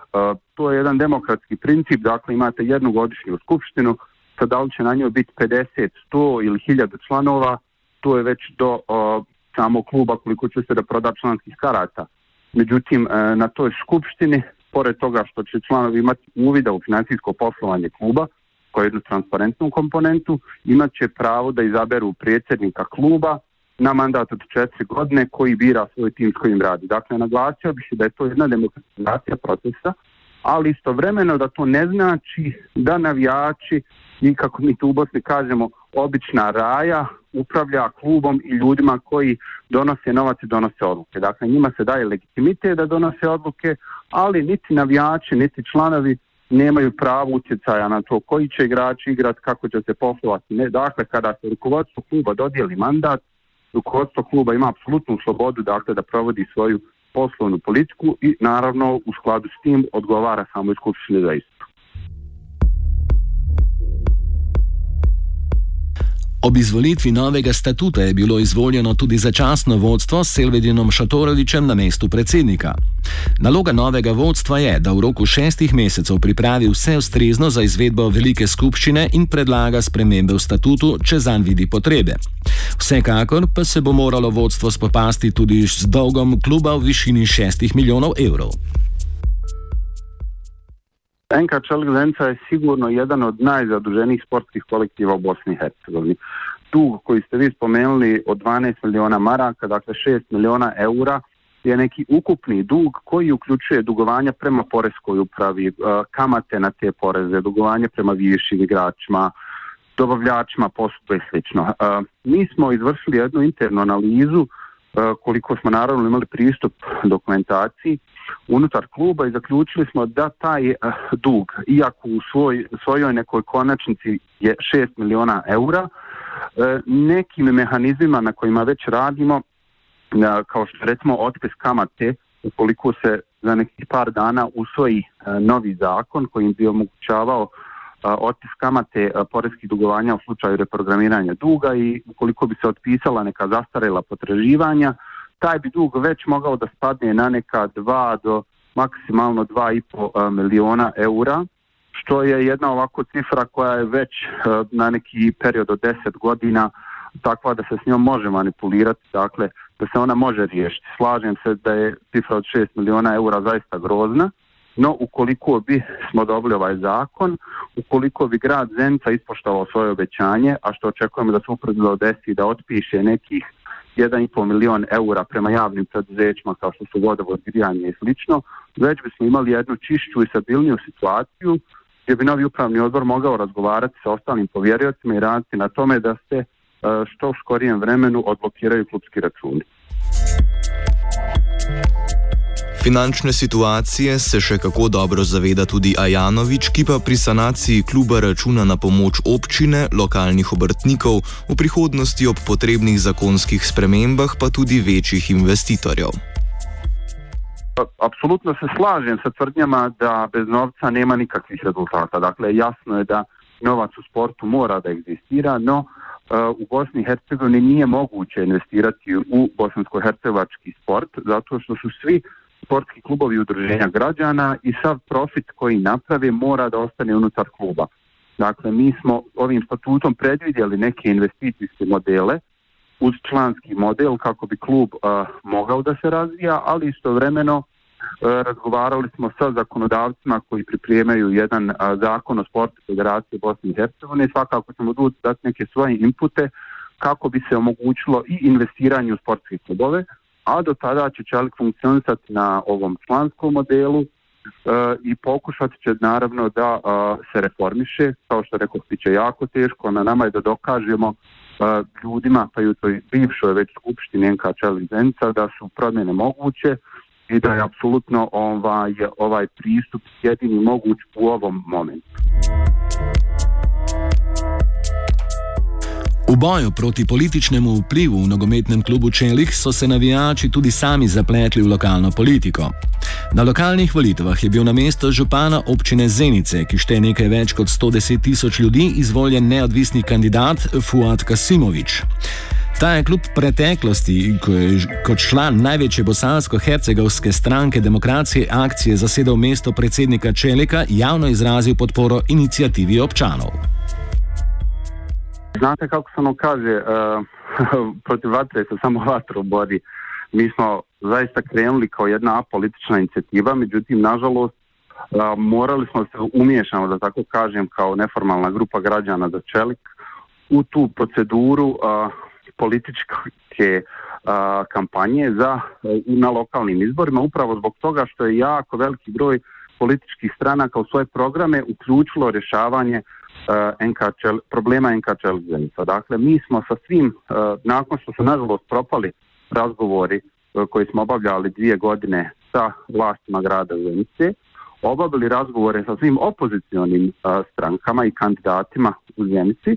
To je jedan demokratski princip, dakle imate jednu godišnju skupštinu, sad da li će na njoj biti 50, 100 ili 1000 članova, to je već do samog kluba koliko će se da proda članskih karata. Međutim, uh, na toj skupštini pored toga što će članovi imati uvida u financijsko poslovanje kluba, kao jednu transparentnu komponentu, imat će pravo da izaberu predsjednika kluba na mandat od četiri godine koji bira svoj tim s kojim radi. Dakle, naglasio bih da je to jedna demokratizacija procesa, ali istovremeno da to ne znači da navijači i kako mi tu u Bosni kažemo obična raja upravlja klubom i ljudima koji donose novac i donose odluke. Dakle, njima se daje legitimitet da donose odluke, ali niti navijači, niti članovi nemaju pravo utjecaja na to koji će igrači igrati, kako će se poslovati. Ne, dakle, kada se rukovodstvo kluba dodijeli mandat, rukovodstvo kluba ima apsolutnu slobodu dakle, da provodi svoju poslovnu politiku i naravno u skladu s tim odgovara samoj skupštini za isto. Ob izvolitvi novega statuta je bilo izvoljeno tudi začasno vodstvo s Selvedinom Šatorovičem na mestu predsednika. Naloga novega vodstva je, da v roku šestih mesecev pripravi vse ustrezno za izvedbo velike skupščine in predlaga spremembe v statutu, če zanj vidi potrebe. Vsekakor pa se bo moralo vodstvo spopasti tudi z dolgom kluba v višini šestih milijonov evrov. NK Čelik je sigurno jedan od najzaduženijih sportskih kolektiva u Bosni i Hercegovini. Dug koji ste vi spomenuli od 12 miliona maraka, dakle 6 miliona eura, je neki ukupni dug koji uključuje dugovanja prema poreskoj upravi, e, kamate na te poreze, dugovanje prema višim igračima, dobavljačima, posudbe i sl. Mi smo izvršili jednu internu analizu koliko smo naravno imali pristup dokumentaciji unutar kluba i zaključili smo da taj e, dug, iako u svoj, svojoj nekoj konačnici je 6 miliona eura, e, nekim mehanizmima na kojima već radimo, kao što recimo otpis kamate, ukoliko se za nekih par dana usvoji novi zakon kojim bi omogućavao otpis kamate poreskih dugovanja u slučaju reprogramiranja duga i ukoliko bi se otpisala neka zastarela potraživanja, taj bi dug već mogao da spadne na neka 2 do maksimalno 2,5 miliona eura, što je jedna ovako cifra koja je već na neki period od 10 godina takva da se s njom može manipulirati, dakle da se ona može riješiti. Slažem se da je cifra od 6 miliona eura zaista grozna, No, ukoliko bi smo dobili ovaj zakon, ukoliko bi grad Zenica ispoštovao svoje obećanje, a što očekujemo da se upravo desi da otpiše nekih 1,5 milion eura prema javnim preduzećima kao što su vodovod, grijanje i slično, već bismo imali jednu čišću i stabilniju situaciju gdje bi novi upravni odbor mogao razgovarati sa ostalim povjeriocima i raditi na tome da se e, što u skorijem vremenu odblokiraju klubski računi. Finančne situacije se še kako dobro zaveda tudi Ajanovič, ki pa pri sanaciji kluba računa na pomoč občine, lokalnih obrtnikov, v prihodnosti ob potrebnih zakonskih spremembah pa tudi večjih investitorjev. Apsolutno se slažem sa tvrdnjama da bez novca nema nikakvih rezultata. Dakle, jasno je da novac u sportu mora da egzistira, no uh, u Bosni i Hercegovini nije moguće investirati u bosansko-hercevački sport zato što su svi sportski klubovi udruženja građana i sav profit koji naprave mora da ostane unutar kluba. Dakle, mi smo ovim statutom predvidjeli neke investicijske modele uz članski model kako bi klub uh, mogao da se razvija, ali istovremeno uh, razgovarali smo sa zakonodavcima koji pripremaju jedan uh, zakon o sportu Federacije Bosne i Hercegovine i svakako ćemo dati neke svoje inpute kako bi se omogućilo i investiranje u sportske klubove, a do tada će Čelik funkcionisati na ovom članskom modelu e, i pokušat će naravno da a, se reformiše, kao što rekao, bit će jako teško, na nama je da dokažemo a, ljudima, pa i u toj bivšoj već skupštini NK Čelik Zenica, da su promjene moguće i da je apsolutno ovaj, ovaj pristup jedini moguć u ovom momentu. V boju proti političnemu vplivu v nogometnem klubu Čelik so se navijači tudi sami zapletli v lokalno politiko. Na lokalnih volitvah je bil na mesto župana občine Zenice, ki šteje nekaj več kot 110 tisoč ljudi, izvoljen neodvisni kandidat Fuad Kasimovič. Ta je kljub preteklosti, ko je kot član največje bosansko-hercegovske stranke demokracije akcije zasedal mesto predsednika Čelika, javno izrazil podporo inicijativi občanov. Znate kako se ono kaže, uh, protiv vatre se samo vatro bodi. Mi smo zaista krenuli kao jedna apolitična inicijativa, međutim, nažalost, uh, morali smo se umiješamo, da tako kažem, kao neformalna grupa građana za čelik u tu proceduru uh, političkih političke a, kampanje za, na lokalnim izborima, upravo zbog toga što je jako veliki broj političkih stranaka u svoje programe uključilo rješavanje NK Čel, problema NK Čelizenica. Dakle, mi smo sa svim, uh, nakon što su nažalost propali razgovori uh, koji smo obavljali dvije godine sa vlastima grada Zenice, obavili razgovore sa svim opozicionim strankama i kandidatima u Zenici,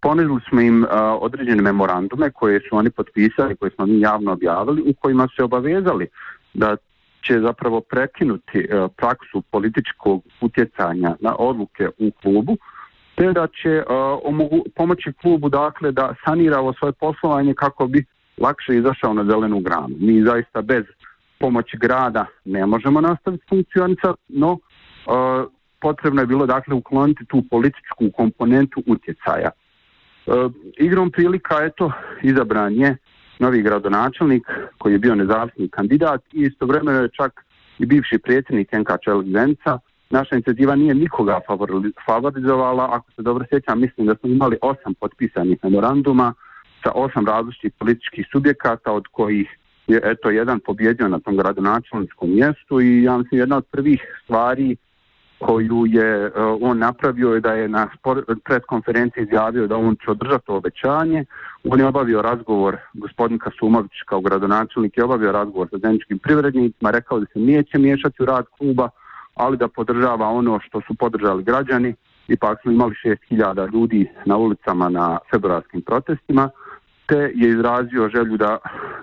ponudili smo im određene memorandume koje su oni potpisali, koje smo mi javno objavili, u kojima su se obavezali da će zapravo prekinuti praksu političkog utjecanja na odluke u klubu, te da će uh, pomoći klubu dakle da sanira ovo svoje poslovanje kako bi lakše izašao na zelenu granu. Mi zaista bez pomoći grada ne možemo nastaviti funkcionisati, no uh, potrebno je bilo dakle ukloniti tu političku komponentu utjecaja. Uh, igrom prilika eto izabran je novi gradonačelnik koji je bio nezavisni kandidat i istovremeno je čak i bivši predsjednik NK Čelik Zenica. Naša inicijativa nije nikoga favorizovala, ako se dobro sjećam, mislim da smo imali osam potpisanih memoranduma sa osam različitih političkih subjekata od kojih je eto jedan pobjedio na tom gradonačelničkom mjestu i ja mislim jedna od prvih stvari koju je uh, on napravio je da je na predkonferenciji izjavio da on će održati obećanje. On je obavio razgovor, gospodin Kasumović kao gradonačelnik je obavio razgovor sa zemljičkim privrednicima, rekao da se neće miješati u rad kluba, ali da podržava ono što su podržali građani. Ipak smo imali 6000 ljudi na ulicama na februarskim protestima, te je izrazio želju da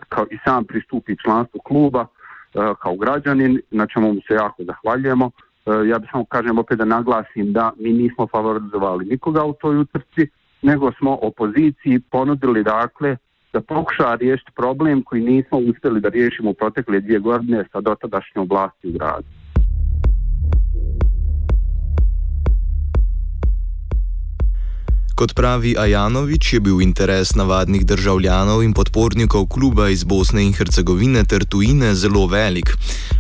kao i sam pristupi članstvu kluba uh, kao građanin, na čemu mu se jako zahvaljujemo ja bih samo kažem opet da naglasim da mi nismo favorizovali nikoga u toj utrci, nego smo opoziciji ponudili dakle da pokuša riješiti problem koji nismo uspjeli da riješimo u protekle dvije godine sa dotadašnjom vlasti u gradu. Kot pravi Ajanovič, je bil interes navadnih državljanov in podpornikov kluba iz Bosne in Hercegovine ter tujine zelo velik.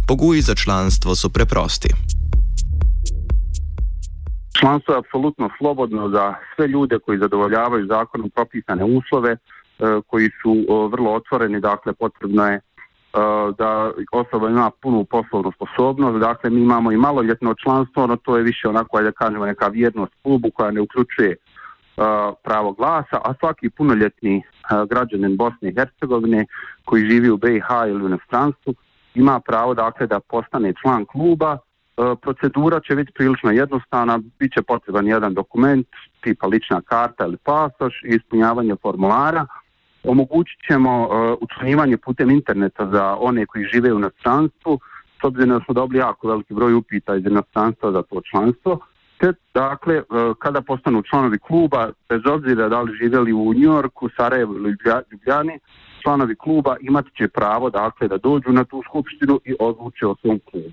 Pogoji za članstvo so preprosti. Članstvo je apsolutno slobodno za sve ljude koji zadovoljavaju zakonom propisane uslove, koji su vrlo otvoreni, dakle potrebno je da osoba ima punu poslovnu sposobnost, dakle mi imamo i maloljetno članstvo, no to je više onako, da kažemo, neka vjernost klubu koja ne uključuje pravo glasa, a svaki punoljetni građanin Bosne i Hercegovine koji živi u BiH ili u inostranstvu ima pravo dakle da postane član kluba procedura će biti prilično jednostavna, bit će potreban jedan dokument, tipa lična karta ili pasoš i ispunjavanje formulara. Omogućit ćemo uh, učlanjivanje putem interneta za one koji žive u inostranstvu, s obzirom da smo dobili jako veliki broj upita iz inostranstva za to članstvo. Te, dakle, uh, kada postanu članovi kluba, bez obzira da li živjeli u Njorku, Sarajevu ili Ljubljani, članovi kluba imat će pravo dakle, da dođu na tu skupštinu i odluče o svom klubu.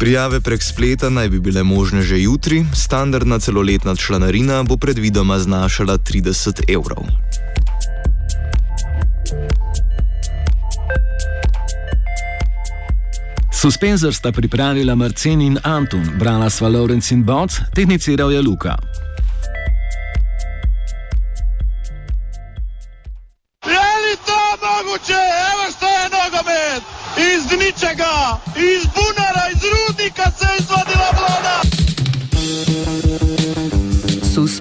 Prijave prek spleta naj bi bile možne že jutri, standardna celoletna članarina bo predvidoma znašala 30 evrov. Suspenzor sta pripravila Marcin in Antun, brala sva Lorenz in Boc, tehniciral je Luka. Je li to moguće? Evo što je nogomet! Iz ničega, iz bunara,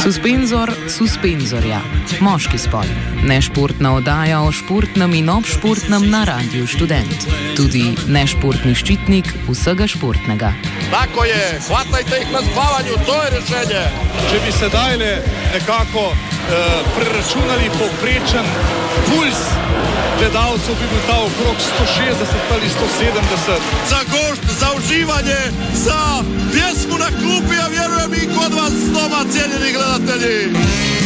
Suspenzor, suspenzorja, moški spol. Nešportna oddaja o športnem in obšportnem na Radiu Student. Tudi nešportni ščitnik vsega športnega. Tako je, hvatajte jih na spavanju, to je rešenje. Če bi sedaj le nekako eh, preračunali poprečen puls gledalcev, bi bil ta okrog 160 ali 170. Za gošt, za uživanje, za pjesmu na klupi, a vjerujem i kod vas doma, cijenjeni gledatelji.